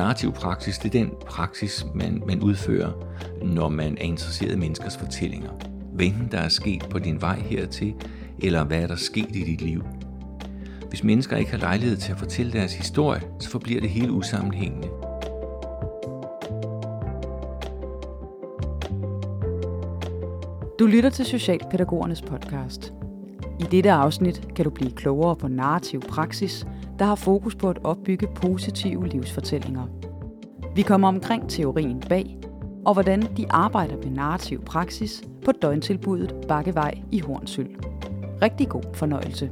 narrativ praksis, det er den praksis, man, man udfører, når man er interesseret i menneskers fortællinger. Hvad enten der er sket på din vej hertil, eller hvad er der sket i dit liv. Hvis mennesker ikke har lejlighed til at fortælle deres historie, så forbliver det hele usammenhængende. Du lytter til Socialpædagogernes podcast. I dette afsnit kan du blive klogere på narrativ praksis, der har fokus på at opbygge positive livsfortællinger. Vi kommer omkring teorien bag, og hvordan de arbejder med narrativ praksis på døgntilbuddet Bakkevej i Hornsyld. Rigtig god fornøjelse.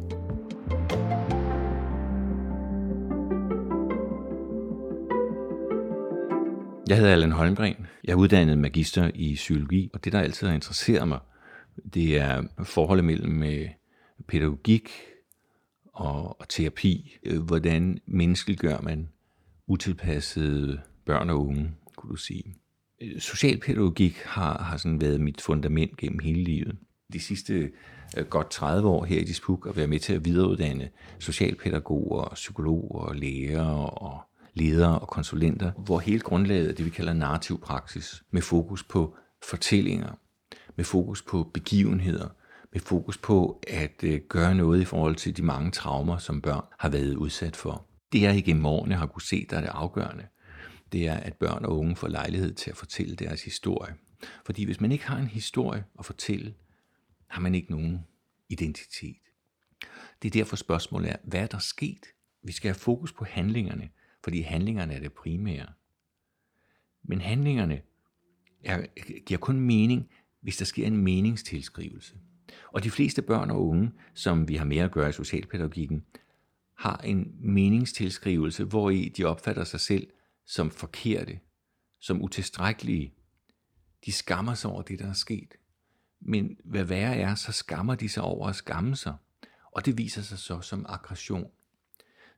Jeg hedder Allan Holmgren. Jeg er uddannet magister i psykologi, og det, der altid har interesseret mig, det er forholdet mellem øh, pædagogik og, og terapi. Øh, hvordan menneskeliggør man utilpassede børn og unge, kunne du sige. Øh, socialpædagogik har, har sådan været mit fundament gennem hele livet. De sidste øh, godt 30 år her i Dispuk at være med til at videreuddanne socialpædagoger, psykologer, læger og ledere og konsulenter, hvor hele grundlaget er det, vi kalder narrativ praksis, med fokus på fortællinger, med fokus på begivenheder, med fokus på at øh, gøre noget i forhold til de mange traumer, som børn har været udsat for. Det jeg igennem årene har kunne se, der er det afgørende, det er, at børn og unge får lejlighed til at fortælle deres historie. Fordi hvis man ikke har en historie at fortælle, har man ikke nogen identitet. Det er derfor spørgsmålet er, hvad er der sket? Vi skal have fokus på handlingerne, fordi handlingerne er det primære. Men handlingerne er, giver kun mening, hvis der sker en meningstilskrivelse. Og de fleste børn og unge, som vi har med at gøre i socialpædagogikken, har en meningstilskrivelse, hvor i de opfatter sig selv som forkerte, som utilstrækkelige. De skammer sig over det, der er sket. Men hvad værre er, så skammer de sig over at skamme sig. Og det viser sig så som aggression.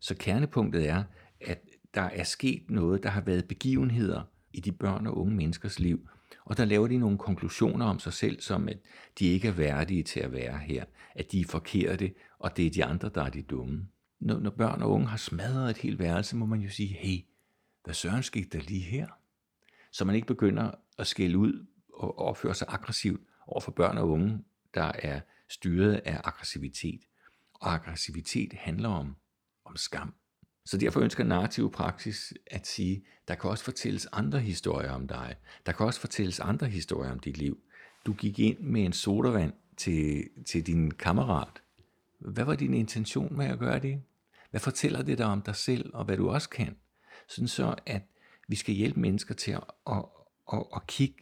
Så kernepunktet er, at der er sket noget, der har været begivenheder i de børn og unge menneskers liv, og der laver de nogle konklusioner om sig selv, som at de ikke er værdige til at være her, at de er forkerte, og det er de andre, der er de dumme. Når, når børn og unge har smadret et helt værelse, må man jo sige, hey, hvad søren skete der lige her? Så man ikke begynder at skælde ud og opføre sig aggressivt over for børn og unge, der er styret af aggressivitet. Og aggressivitet handler om, om skam. Så derfor ønsker narrativ praksis at sige, der kan også fortælles andre historier om dig. Der kan også fortælles andre historier om dit liv. Du gik ind med en sodavand til, til din kammerat. Hvad var din intention med at gøre det? Hvad fortæller det dig om dig selv, og hvad du også kan? Sådan så, at vi skal hjælpe mennesker til at, at, at, at kigge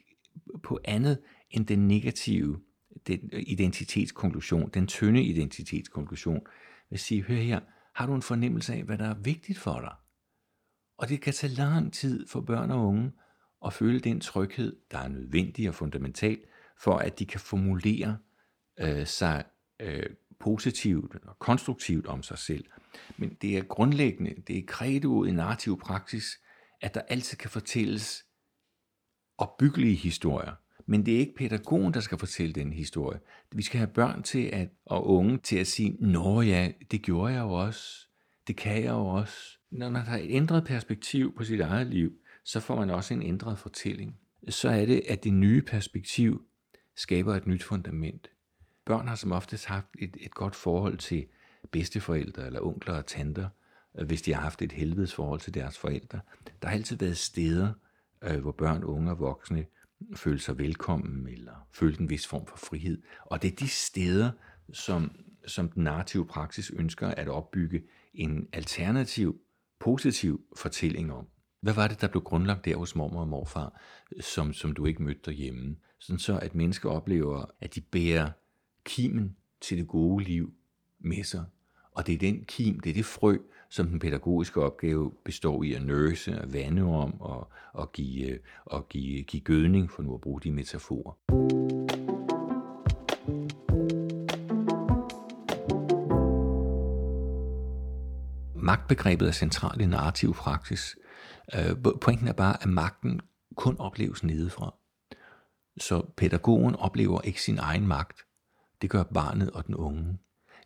på andet end den negative den identitetskonklusion, den tynde identitetskonklusion. Vil sige, hør her, har du en fornemmelse af, hvad der er vigtigt for dig. Og det kan tage lang tid for børn og unge at føle den tryghed, der er nødvendig og fundamental, for at de kan formulere øh, sig øh, positivt og konstruktivt om sig selv. Men det er grundlæggende, det er kredoet i narrativ praksis, at der altid kan fortælles opbyggelige historier. Men det er ikke pædagogen, der skal fortælle den historie. Vi skal have børn til at, og unge til at sige, Nå ja, det gjorde jeg jo også. Det kan jeg jo også. Når man har et ændret perspektiv på sit eget liv, så får man også en ændret fortælling. Så er det, at det nye perspektiv skaber et nyt fundament. Børn har som oftest haft et, et godt forhold til bedsteforældre eller onkler og tanter, øh, hvis de har haft et helvedes forhold til deres forældre. Der har altid været steder, øh, hvor børn, unge og voksne føle sig velkommen, eller føle en vis form for frihed. Og det er de steder, som, som den narrative praksis ønsker at opbygge en alternativ, positiv fortælling om. Hvad var det, der blev grundlagt der hos mormor og morfar, som, som du ikke mødte derhjemme? Sådan så, at mennesker oplever, at de bærer kimen til det gode liv med sig. Og det er den kim, det er det frø, som den pædagogiske opgave består i at nøse, og vande om og, og, give, og give, give gødning, for nu at bruge de metaforer. Magtbegrebet er centralt i narrativ praksis. Øh, pointen er bare, at magten kun opleves nedefra. Så pædagogen oplever ikke sin egen magt. Det gør barnet og den unge.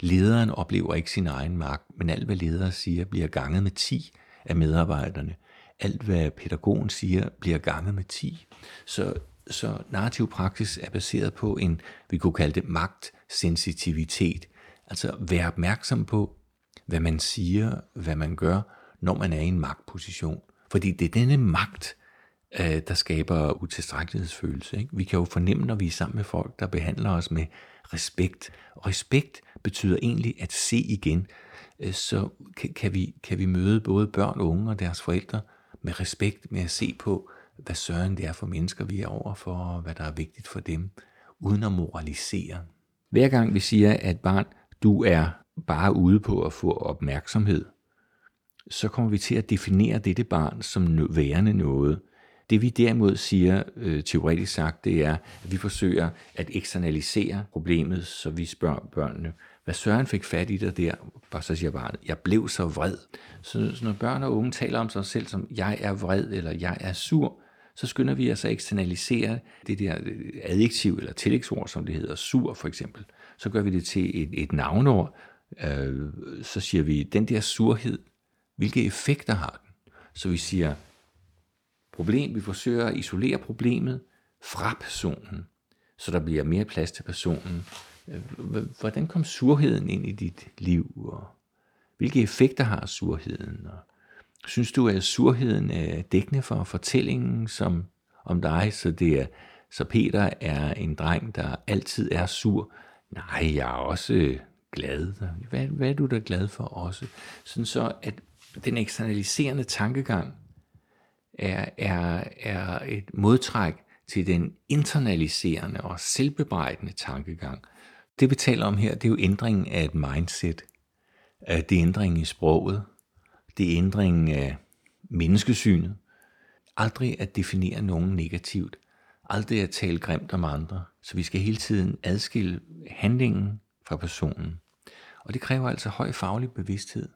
Lederen oplever ikke sin egen magt, men alt hvad ledere siger bliver ganget med 10 af medarbejderne. alt hvad pædagogen siger, bliver ganget med 10. Så, så narrativ praksis er baseret på en, vi kunne kalde det magtsensitivitet. Altså være opmærksom på, hvad man siger, hvad man gør, når man er i en magtposition. Fordi det er denne magt, øh, der skaber utilstrækkelighedsfølelse. Ikke? Vi kan jo fornemme, når vi er sammen med folk, der behandler os med respekt. Og respekt betyder egentlig at se igen. Øh, så kan vi, kan vi møde både børn, unge og deres forældre med respekt, med at se på, hvad søren det er for mennesker, vi er over for, og hvad der er vigtigt for dem, uden at moralisere. Hver gang vi siger, at barn, du er bare ude på at få opmærksomhed, så kommer vi til at definere dette barn som værende noget. Det vi derimod siger, øh, teoretisk sagt, det er, at vi forsøger at eksternalisere problemet, så vi spørger børnene, hvad Søren fik fat i det der, og så siger barnet, jeg blev så vred. Så, så når børn og unge taler om sig selv som, jeg er vred, eller jeg er sur, så skynder vi os at eksternalisere det der øh, adjektiv eller tillægsord, som det hedder, sur for eksempel. Så gør vi det til et, et navnord, øh, så siger vi, den der surhed, hvilke effekter har den? Så vi siger, problem, vi forsøger at isolere problemet fra personen, så der bliver mere plads til personen. Øh, hvordan kom surheden ind i dit liv? Og hvilke effekter har surheden? Og synes du, at surheden er dækkende for fortællingen som om dig, så det er så Peter er en dreng, der altid er sur. Nej, jeg er også øh, glad. Hvad, hvad er du da glad for også? Sådan så, at den eksternaliserende tankegang er, er, er et modtræk til den internaliserende og selvbebrejdende tankegang. Det vi taler om her, det er jo ændringen af et mindset. Det er ændringen i sproget. Det er ændringen af menneskesynet. Aldrig at definere nogen negativt. Aldrig at tale grimt om andre. Så vi skal hele tiden adskille handlingen fra personen. Og det kræver altså høj faglig bevidsthed.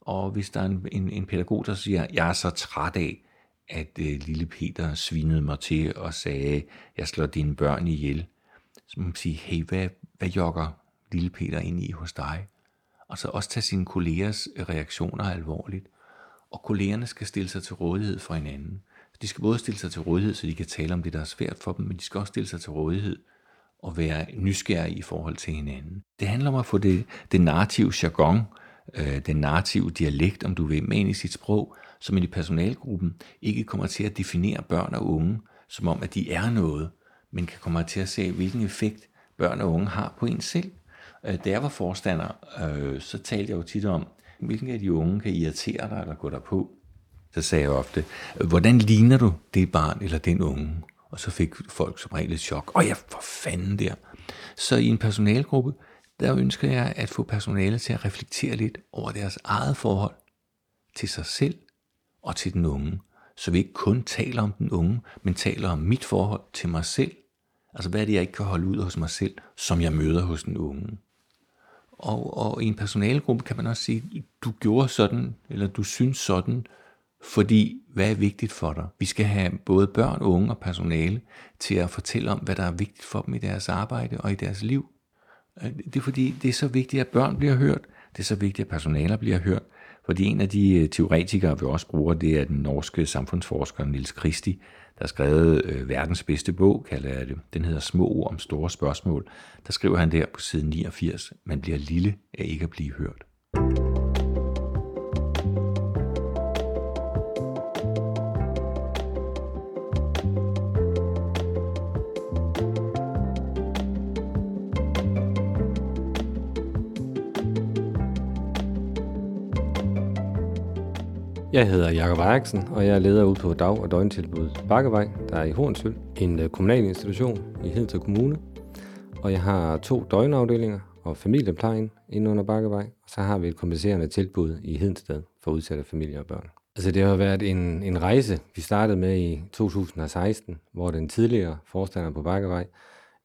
Og hvis der er en, en, en pædagog, der siger, jeg er så træt af, at øh, lille Peter svinede mig til og sagde, jeg slår dine børn ihjel, så må man sige, hey, hvad, hvad jokker lille Peter ind i hos dig? Og så også tage sine kollegers øh, reaktioner alvorligt. Og kollegerne skal stille sig til rådighed for hinanden. De skal både stille sig til rådighed, så de kan tale om det, der er svært for dem, men de skal også stille sig til rådighed og være nysgerrige i forhold til hinanden. Det handler om at få det, det narrative jargon, øh, den narrative dialekt, om du vil, med ind i sit sprog, så man i personalgruppen ikke kommer til at definere børn og unge, som om at de er noget, men kan komme til at se, hvilken effekt børn og unge har på en selv. Øh, da jeg var forstander, øh, så talte jeg jo tit om, hvilken af de unge kan irritere dig eller gå der på. Så sagde jeg ofte, hvordan ligner du det barn eller den unge? Og så fik folk som regel et chok. Og ja, for fanden der. Så i en personalgruppe, der ønsker jeg at få personale til at reflektere lidt over deres eget forhold til sig selv og til den unge. Så vi ikke kun taler om den unge, men taler om mit forhold til mig selv. Altså hvad er det, jeg ikke kan holde ud hos mig selv, som jeg møder hos den unge. Og, og i en personalegruppe kan man også sige, du gjorde sådan, eller du synes sådan, fordi hvad er vigtigt for dig? Vi skal have både børn, unge og personale til at fortælle om, hvad der er vigtigt for dem i deres arbejde og i deres liv. Det er fordi, det er så vigtigt, at børn bliver hørt. Det er så vigtigt, at personaler bliver hørt. Fordi en af de øh, teoretikere, vi også bruger, det er den norske samfundsforsker Nils Christi, der har skrevet øh, verdens bedste bog, kalder jeg det. Den hedder Små ord om store spørgsmål. Der skriver han der på side 89, man bliver lille af ikke at blive hørt. Jeg hedder Jakob Eriksen, og jeg er leder ude på dag- og døgntilbuddet Bakkevej, der er i Hornsøl, en øh, kommunal institution i Hedensted Kommune. Og jeg har to døgnafdelinger og familieplejen inde under Bakkevej, og så har vi et kompenserende tilbud i Hedensted for udsatte familier og børn. Altså det har været en, en rejse, vi startede med i 2016, hvor den tidligere forstander på Bakkevej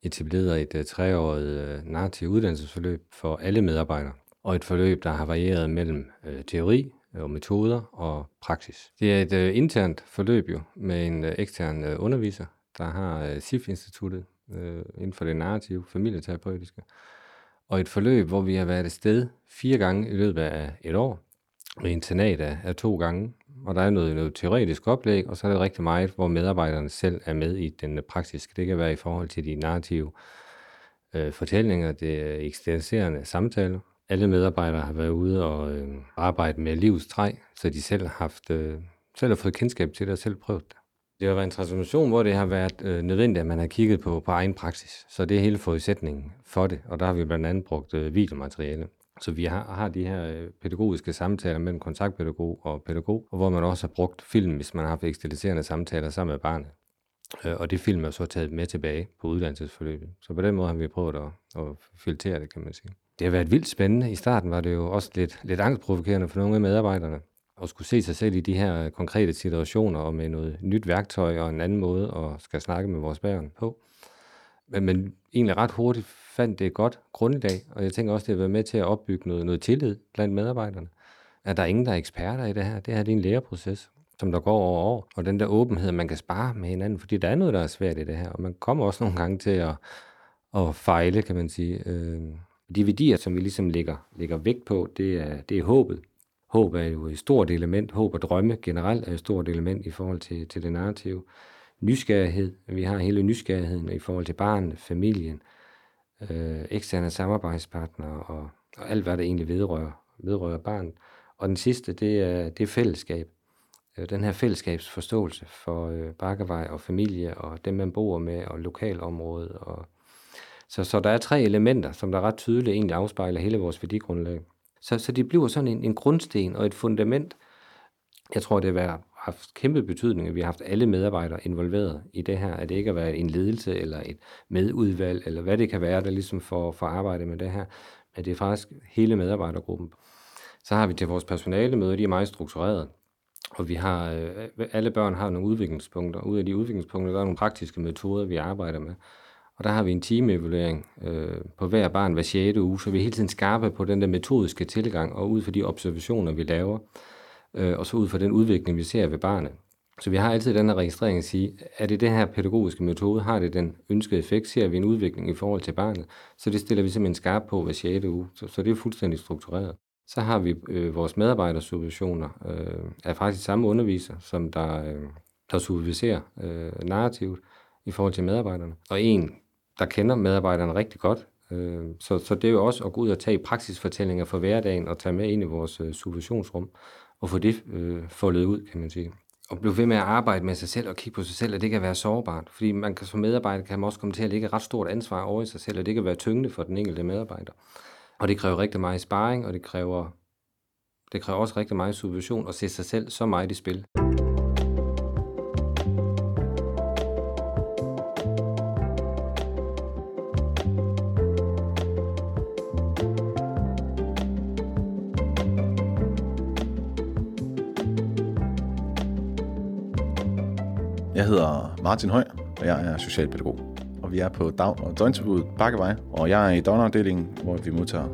etablerede et uh, treårigt øh, uh, narrativ uddannelsesforløb for alle medarbejdere. Og et forløb, der har varieret mellem uh, teori, og metoder og praksis. Det er et øh, internt forløb jo, med en øh, ekstern øh, underviser, der har øh, SIF-instituttet øh, inden for det narrative, familieterapeutiske, og et forløb, hvor vi har været et sted fire gange i løbet af et år, med internat af, af to gange, og der er noget, noget teoretisk oplæg, og så er det rigtig meget, hvor medarbejderne selv er med i den øh, praktiske. Det kan være i forhold til de narrative øh, fortællinger, det eksistenserende samtaler. Alle medarbejdere har været ude og øh, arbejde med livets træ, så de selv har, haft, øh, selv har fået kendskab til det og selv prøvet det. Det har været en transformation, hvor det har været øh, nødvendigt, at man har kigget på, på egen praksis. Så det er hele forudsætningen for det, og der har vi blandt andet brugt øh, videomateriale. Så vi har, har de her øh, pædagogiske samtaler mellem kontaktpædagog og pædagog, og hvor man også har brugt film, hvis man har haft ekstiliserende samtaler sammen med barnet. Øh, og det film er så taget med tilbage på uddannelsesforløbet. Så på den måde har vi prøvet at, at filtrere det, kan man sige. Det har været vildt spændende. I starten var det jo også lidt, lidt angstprovokerende for nogle af medarbejderne at skulle se sig selv i de her øh, konkrete situationer og med noget nyt værktøj og en anden måde at skal snakke med vores børn på. Men, men egentlig ret hurtigt fandt det et godt grundlag, og jeg tænker også, det har været med til at opbygge noget, noget tillid blandt medarbejderne. At der er ingen, der er eksperter i det her. Det her det er en læreproces, som der går over år. Og den der åbenhed, man kan spare med hinanden, fordi der er noget, der er svært i det her. Og man kommer også nogle gange til at, at fejle, kan man sige. Øh, de værdier, som vi ligesom lægger, lægger vægt på, det er, det er håbet. Håb er jo et stort element. Håb og drømme generelt er et stort element i forhold til, til det narrative. Nysgerrighed. Vi har hele nysgerrigheden i forhold til barnet, familien, øh, eksterne samarbejdspartnere og, og alt, hvad der egentlig vedrører, vedrører barnet. Og den sidste, det er, det er fællesskab. Øh, den her fællesskabsforståelse for øh, Bakkevej og familie og dem, man bor med og lokalområdet. Og, så, så der er tre elementer, som der ret tydeligt egentlig afspejler hele vores værdigrundlag. Så, så det bliver sådan en, en grundsten og et fundament. Jeg tror, det har haft kæmpe betydning, at vi har haft alle medarbejdere involveret i det her, at det ikke har været en ledelse eller et medudvalg, eller hvad det kan være, der ligesom får, får arbejde med det her, men det er faktisk hele medarbejdergruppen. Så har vi til vores personalemøde, de er meget struktureret, og vi har, øh, alle børn har nogle udviklingspunkter. Ud af de udviklingspunkter, der er nogle praktiske metoder, vi arbejder med. Og der har vi en timeevaluering øh, på hver barn hver 6. uge, så vi er hele tiden skarpe på den der metodiske tilgang, og ud fra de observationer, vi laver, øh, og så ud fra den udvikling, vi ser ved barnet. Så vi har altid den her registrering at sige, er det den her pædagogiske metode, har det den ønskede effekt, ser vi en udvikling i forhold til barnet, så det stiller vi simpelthen skarp på hver 6. uge, så, så det er fuldstændig struktureret. Så har vi øh, vores medarbejdersupervisioner, øh, er faktisk samme underviser, som der, øh, der superviserer øh, narrativet i forhold til medarbejderne. Og en, der kender medarbejderne rigtig godt, øh, så, så det er jo også at gå ud og tage praksisfortællinger for hverdagen og tage med ind i vores øh, supervisionsrum og få det øh, foldet ud, kan man sige. Og blive ved med at arbejde med sig selv og kigge på sig selv, at det kan være sårbart. Fordi man kan som medarbejder kan man også komme til at lægge et ret stort ansvar over i sig selv, og det kan være tyngende for den enkelte medarbejder. Og det kræver rigtig meget sparring, og det kræver, det kræver også rigtig meget supervision at se sig selv så meget i spil. Martin Høj, og jeg er socialpædagog. Og vi er på dag- og døgntilbuddet Bakkevej, og jeg er i døgnafdelingen, hvor vi modtager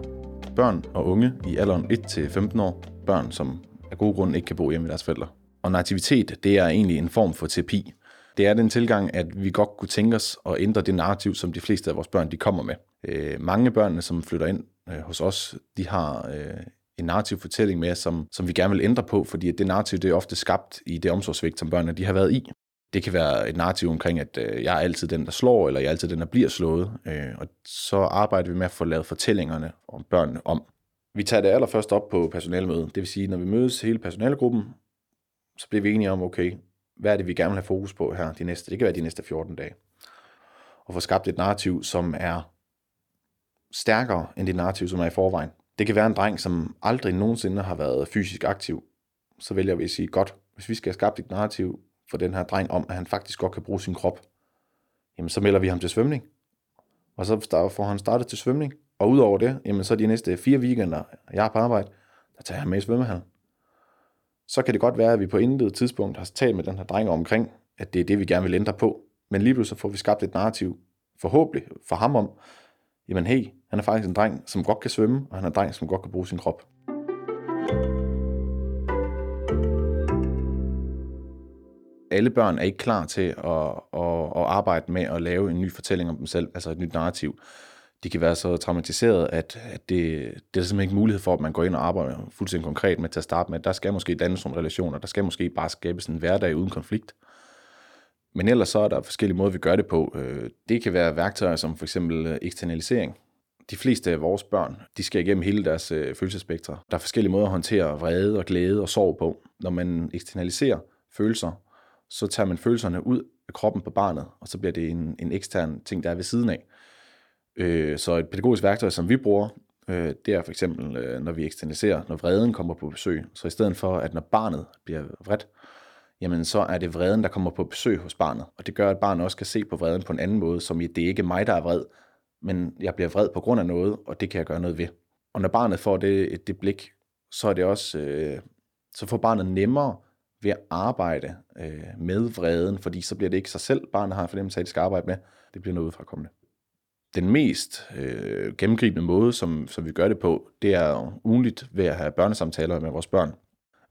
børn og unge i alderen 1-15 år. Børn, som af gode grunde ikke kan bo hjemme med deres forældre. Og nativitet, det er egentlig en form for terapi. Det er den tilgang, at vi godt kunne tænke os at ændre det narrativ, som de fleste af vores børn de kommer med. Øh, mange af børnene, som flytter ind øh, hos os, de har øh, en narrativ fortælling med, som, som vi gerne vil ændre på, fordi det narrativ det er ofte skabt i det omsorgsvægt, som børnene de har været i. Det kan være et narrativ omkring, at øh, jeg er altid den, der slår, eller jeg er altid den, der bliver slået. Øh, og så arbejder vi med at få lavet fortællingerne om børnene om. Vi tager det allerførst op på personalemødet. Det vil sige, når vi mødes hele personalegruppen, så bliver vi enige om, okay, hvad er det, vi gerne vil have fokus på her de næste, det kan være de næste 14 dage. Og få skabt et narrativ, som er stærkere end det narrativ, som er i forvejen. Det kan være en dreng, som aldrig nogensinde har været fysisk aktiv. Så vælger vi at sige, godt, hvis vi skal have skabt et narrativ, for den her dreng om, at han faktisk godt kan bruge sin krop, jamen så melder vi ham til svømning. Og så får han startet til svømning. Og udover det, jamen så de næste fire weekender, jeg er på arbejde, der tager jeg med i svømmehallen. Så kan det godt være, at vi på intet tidspunkt har talt med den her dreng omkring, at det er det, vi gerne vil ændre på. Men lige pludselig får vi skabt et narrativ, forhåbentlig for ham om, jamen hey, han er faktisk en dreng, som godt kan svømme, og han er en dreng, som godt kan bruge sin krop. Alle børn er ikke klar til at, at, at arbejde med at lave en ny fortælling om dem selv, altså et nyt narrativ. de kan være så traumatiseret, at, at det, det er simpelthen ikke mulighed for, at man går ind og arbejder fuldstændig konkret med til at starte med. Der skal måske dannes nogle relationer, der skal måske bare skabes en hverdag uden konflikt. Men ellers så er der forskellige måder, vi gør det på. Øh, det kan være værktøjer som for eksempel øh, eksternalisering. De fleste af vores børn, de skal igennem hele deres øh, følelsespektre. Der er forskellige måder at håndtere vrede og glæde og sorg på. Når man eksternaliserer følelser, så tager man følelserne ud af kroppen på barnet, og så bliver det en, en ekstern ting, der er ved siden af. Øh, så et pædagogisk værktøj, som vi bruger, øh, det er for eksempel, øh, når vi eksternaliserer, når vreden kommer på besøg. Så i stedet for, at når barnet bliver vredt, jamen så er det vreden, der kommer på besøg hos barnet. Og det gør, at barnet også kan se på vreden på en anden måde, som i, det er ikke mig, der er vred, men jeg bliver vred på grund af noget, og det kan jeg gøre noget ved. Og når barnet får det, det blik, så er det også, øh, så får barnet nemmere ved at arbejde øh, med vreden, fordi så bliver det ikke sig selv, barnet har en fornemmelse af, at de skal arbejde med, det bliver noget udfrakommende. den mest øh, gennemgribende måde, som, som vi gør det på, det er ugenligt ved at have børnesamtaler med vores børn.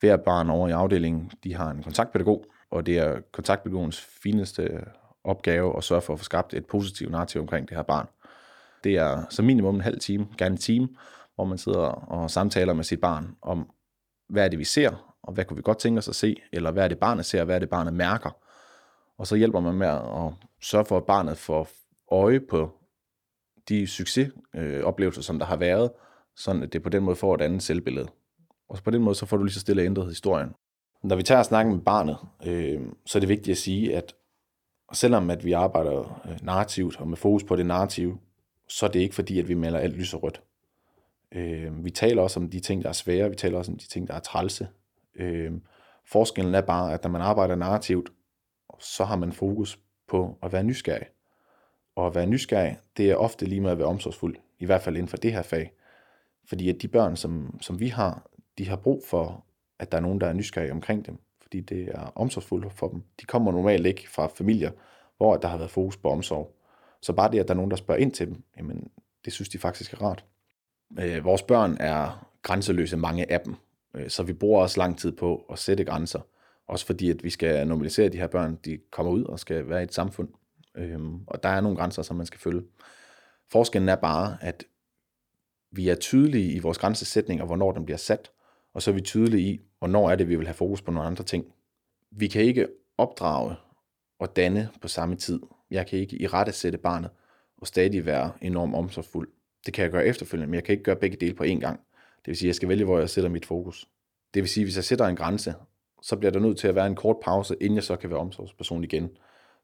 Hver barn over i afdelingen, de har en kontaktpædagog, og det er kontaktpædagogens fineste opgave at sørge for at få skabt et positivt narrativ omkring det her barn. Det er som minimum en halv time, gerne en time, hvor man sidder og samtaler med sit barn om, hvad er det, vi ser, og hvad kunne vi godt tænke os at se, eller hvad er det, barnet ser, og hvad er det, barnet mærker. Og så hjælper man med at sørge for, at barnet får øje på de succesoplevelser, som der har været, sådan at det på den måde får et andet selvbillede. Og så på den måde, så får du lige så stille ændret historien. Når vi tager snakken med barnet, øh, så er det vigtigt at sige, at selvom at vi arbejder øh, narrativt og med fokus på det narrative, så er det ikke fordi, at vi maler alt lys og rødt. Øh, vi taler også om de ting, der er svære, vi taler også om de ting, der er trælse. Øh, forskellen er bare, at når man arbejder narrativt, så har man fokus på at være nysgerrig. Og at være nysgerrig, det er ofte lige med at være omsorgsfuld, i hvert fald inden for det her fag. Fordi at de børn, som, som vi har, de har brug for, at der er nogen, der er nysgerrige omkring dem, fordi det er omsorgsfuldt for dem. De kommer normalt ikke fra familier, hvor der har været fokus på omsorg. Så bare det, at der er nogen, der spørger ind til dem, jamen, det synes de faktisk er rart. Øh, vores børn er grænseløse, mange af dem, Øh, så vi bruger også lang tid på at sætte grænser. Også fordi, at vi skal normalisere de her børn, de kommer ud og skal være i et samfund. Øhm, og der er nogle grænser, som man skal følge. Forskellen er bare, at vi er tydelige i vores grænsesætning, og hvornår den bliver sat, og så er vi tydelige i, hvornår er det, vi vil have fokus på nogle andre ting. Vi kan ikke opdrage og danne på samme tid. Jeg kan ikke i rette sætte barnet og stadig være enormt omsorgsfuld. Det kan jeg gøre efterfølgende, men jeg kan ikke gøre begge dele på én gang. Det vil sige, at jeg skal vælge, hvor jeg sætter mit fokus. Det vil sige, at hvis jeg sætter en grænse, så bliver der nødt til at være en kort pause, inden jeg så kan være omsorgsperson igen.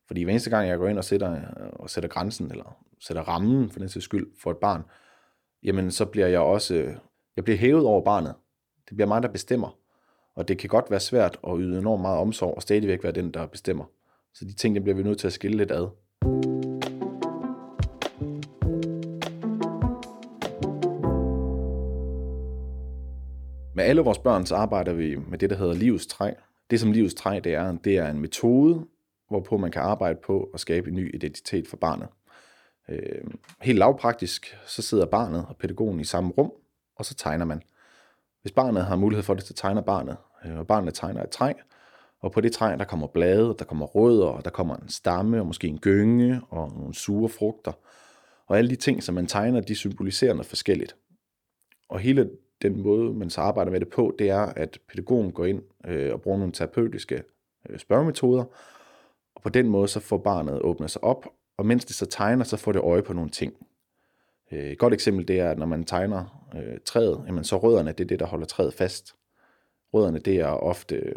Fordi hver eneste gang, jeg går ind og sætter, og sætter grænsen, eller sætter rammen for den sags skyld for et barn, jamen så bliver jeg også, jeg bliver hævet over barnet. Det bliver mig, der bestemmer. Og det kan godt være svært at yde enormt meget omsorg, og stadigvæk være den, der bestemmer. Så de ting, der bliver vi nødt til at skille lidt ad. Alle vores børn, så arbejder vi med det, der hedder livets træ. Det, som livets træ det er, det er en metode, hvorpå man kan arbejde på at skabe en ny identitet for barnet. Øh, helt lavpraktisk, så sidder barnet og pædagogen i samme rum, og så tegner man. Hvis barnet har mulighed for det, så tegner barnet, øh, og barnet tegner et træ, og på det træ, der kommer blade, der kommer rødder, og der kommer en stamme, og måske en gynge, og nogle sure frugter. Og alle de ting, som man tegner, de symboliserer noget forskelligt. Og hele den måde, man så arbejder med det på, det er, at pædagogen går ind øh, og bruger nogle terapeutiske øh, spørgemetoder, og på den måde så får barnet åbnet sig op, og mens det så tegner, så får det øje på nogle ting. Øh, et godt eksempel det er, at når man tegner øh, træet, jamen så rødderne, det er det, der holder træet fast. Rødderne, det er ofte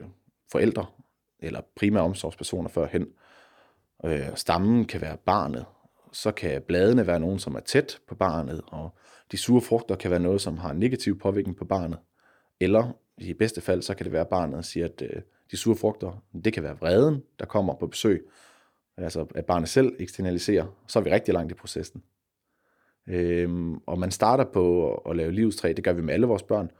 forældre, eller primære omsorgspersoner førhen. Øh, stammen kan være barnet, så kan bladene være nogen, som er tæt på barnet, og de sure frugter kan være noget, som har en negativ påvirkning på barnet. Eller i bedste fald, så kan det være, at barnet siger, at øh, de sure frugter, det kan være vreden, der kommer på besøg, altså at barnet selv eksternaliserer, så er vi rigtig langt i processen. Øhm, og man starter på at lave livstræ, det gør vi med alle vores børn,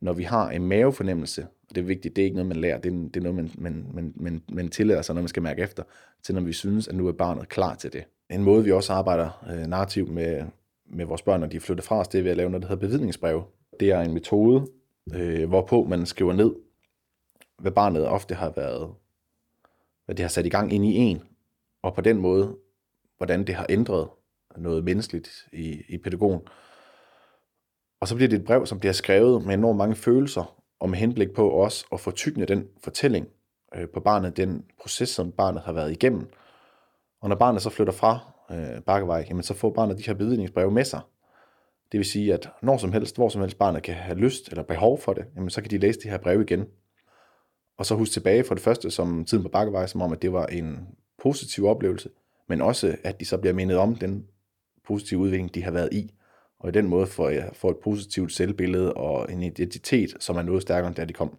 når vi har en mavefornemmelse, og det er vigtigt, det er ikke noget, man lærer, det er, det er noget, man, man, man, man, man tillader sig, når man skal mærke efter, til når vi synes, at nu er barnet klar til det. En måde, vi også arbejder øh, narrativt med, med vores børn, når de er flyttet fra os, det er ved at lave noget, der hedder bevidningsbrev. Det er en metode, øh, hvorpå man skriver ned, hvad barnet ofte har været, hvad det har sat i gang ind i en, og på den måde, hvordan det har ændret noget menneskeligt i, i pædagogen. Og så bliver det et brev, som bliver skrevet med enormt mange følelser, og med henblik på også at fortykne den fortælling øh, på barnet, den proces, som barnet har været igennem. Og når barnet så flytter fra øh, Bakkevej, jamen så får barnet de her bevidningsbreve med sig. Det vil sige, at når som helst, hvor som helst barnet kan have lyst eller behov for det, jamen så kan de læse de her breve igen. Og så huske tilbage for det første, som tiden på Bakkevej, som om, at det var en positiv oplevelse, men også, at de så bliver mindet om den positive udvikling, de har været i. Og i den måde får jeg får et positivt selvbillede og en identitet, som er noget stærkere, end da de kom.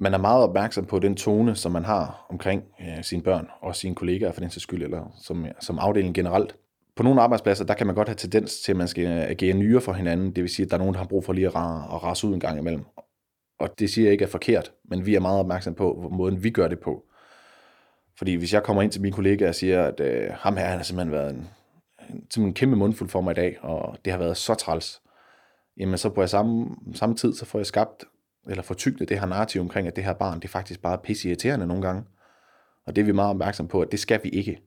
Man er meget opmærksom på den tone, som man har omkring øh, sine børn og sine kollegaer for den sags skyld, eller som, som afdeling generelt. På nogle arbejdspladser, der kan man godt have tendens til, at man skal agere nyere for hinanden. Det vil sige, at der er nogen, der har brug for lige at, rase, at rase ud en gang imellem. Og det siger jeg ikke er forkert, men vi er meget opmærksom på måden, vi gør det på. Fordi hvis jeg kommer ind til mine kollegaer og siger, at øh, ham her han har simpelthen været en, en, en kæmpe mundfuld for mig i dag, og det har været så træls, jamen så på samme, samme tid, så får jeg skabt eller fortygte det her narrativ omkring, at det her barn, det er faktisk bare pisse irriterende nogle gange. Og det er vi meget opmærksom på, at det skal vi ikke.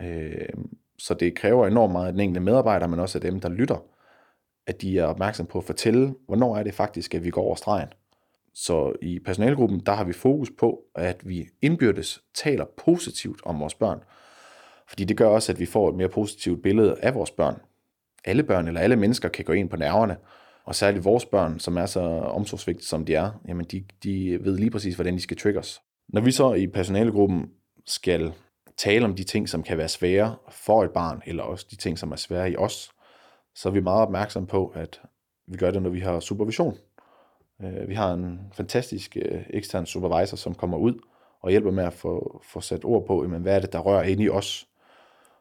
Øh, så det kræver enormt meget af den enkelte medarbejder, men også af dem, der lytter, at de er opmærksom på at fortælle, hvornår er det faktisk, at vi går over stregen. Så i personalgruppen, der har vi fokus på, at vi indbyrdes taler positivt om vores børn. Fordi det gør også, at vi får et mere positivt billede af vores børn. Alle børn eller alle mennesker kan gå ind på nerverne, og særligt vores børn, som er så omsorgsvigtige som de er, jamen de, de ved lige præcis, hvordan de skal triggers. Når vi så i personalegruppen skal tale om de ting, som kan være svære for et barn, eller også de ting, som er svære i os, så er vi meget opmærksom på, at vi gør det, når vi har supervision. Øh, vi har en fantastisk øh, ekstern supervisor, som kommer ud og hjælper med at få, få sat ord på, jamen, hvad er det, der rører ind i os.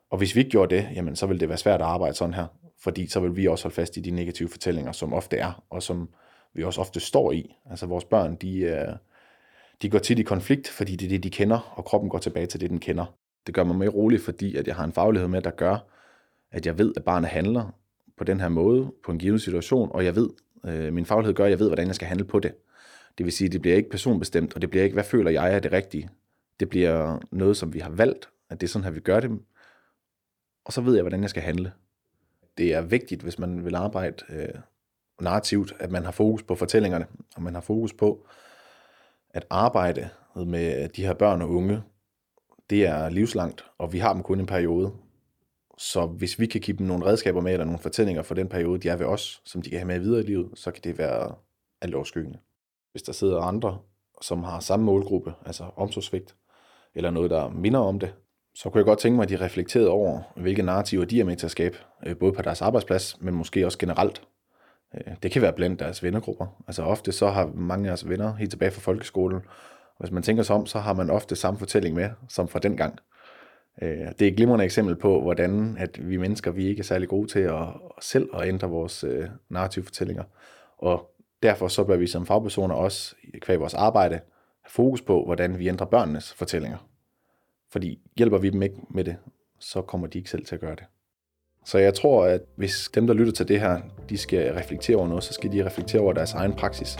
Og hvis vi ikke gjorde det, jamen, så vil det være svært at arbejde sådan her fordi så vil vi også holde fast i de negative fortællinger, som ofte er, og som vi også ofte står i. Altså vores børn, de, øh, de går tit i konflikt, fordi det er det, de kender, og kroppen går tilbage til det, den kender. Det gør mig mere rolig, fordi at jeg har en faglighed med, der gør, at jeg ved, at barnet handler på den her måde, på en given situation, og jeg ved, øh, min faglighed gør, at jeg ved, hvordan jeg skal handle på det. Det vil sige, at det bliver ikke personbestemt, og det bliver ikke, hvad føler jeg er det rigtige. Det bliver noget, som vi har valgt, at det er sådan her, vi gør det. Og så ved jeg, hvordan jeg skal handle det er vigtigt, hvis man vil arbejde øh, narrativt, at man har fokus på fortællingerne, og man har fokus på at arbejde med de her børn og unge. Det er livslangt, og vi har dem kun en periode. Så hvis vi kan give dem nogle redskaber med, eller nogle fortællinger for den periode, de er ved os, som de kan have med videre i livet, så kan det være alt overskyggende. Hvis der sidder andre, som har samme målgruppe, altså omsorgsvigt, eller noget, der minder om det, så kunne jeg godt tænke mig, at de reflekterede over, hvilke narrativer de er med til at skabe, øh, både på deres arbejdsplads, men måske også generelt. Øh, det kan være blandt deres vennergrupper. Altså ofte så har mange af deres venner helt tilbage fra folkeskolen, og hvis man tænker sig om, så har man ofte samme fortælling med, som fra den gang. Øh, det er et glimrende eksempel på, hvordan at vi mennesker, vi ikke er særlig gode til at, selv at ændre vores narrative fortællinger. Og derfor så bør vi som fagpersoner også, kvæg vores arbejde, have fokus på, hvordan vi ændrer børnenes fortællinger. Fordi hjælper vi dem ikke med det, så kommer de ikke selv til at gøre det. Så jeg tror, at hvis dem, der lytter til det her, de skal reflektere over noget, så skal de reflektere over deres egen praksis,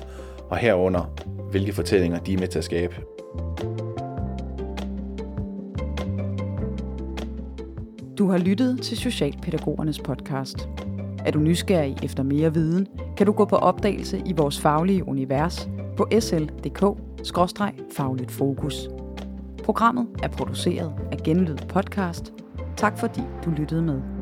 og herunder, hvilke fortællinger de er med til at skabe. Du har lyttet til Socialpædagogernes podcast. Er du nysgerrig efter mere viden, kan du gå på opdagelse i vores faglige univers på sl.dk-fagligt fokus. Programmet er produceret af Genlyd Podcast. Tak fordi du lyttede med.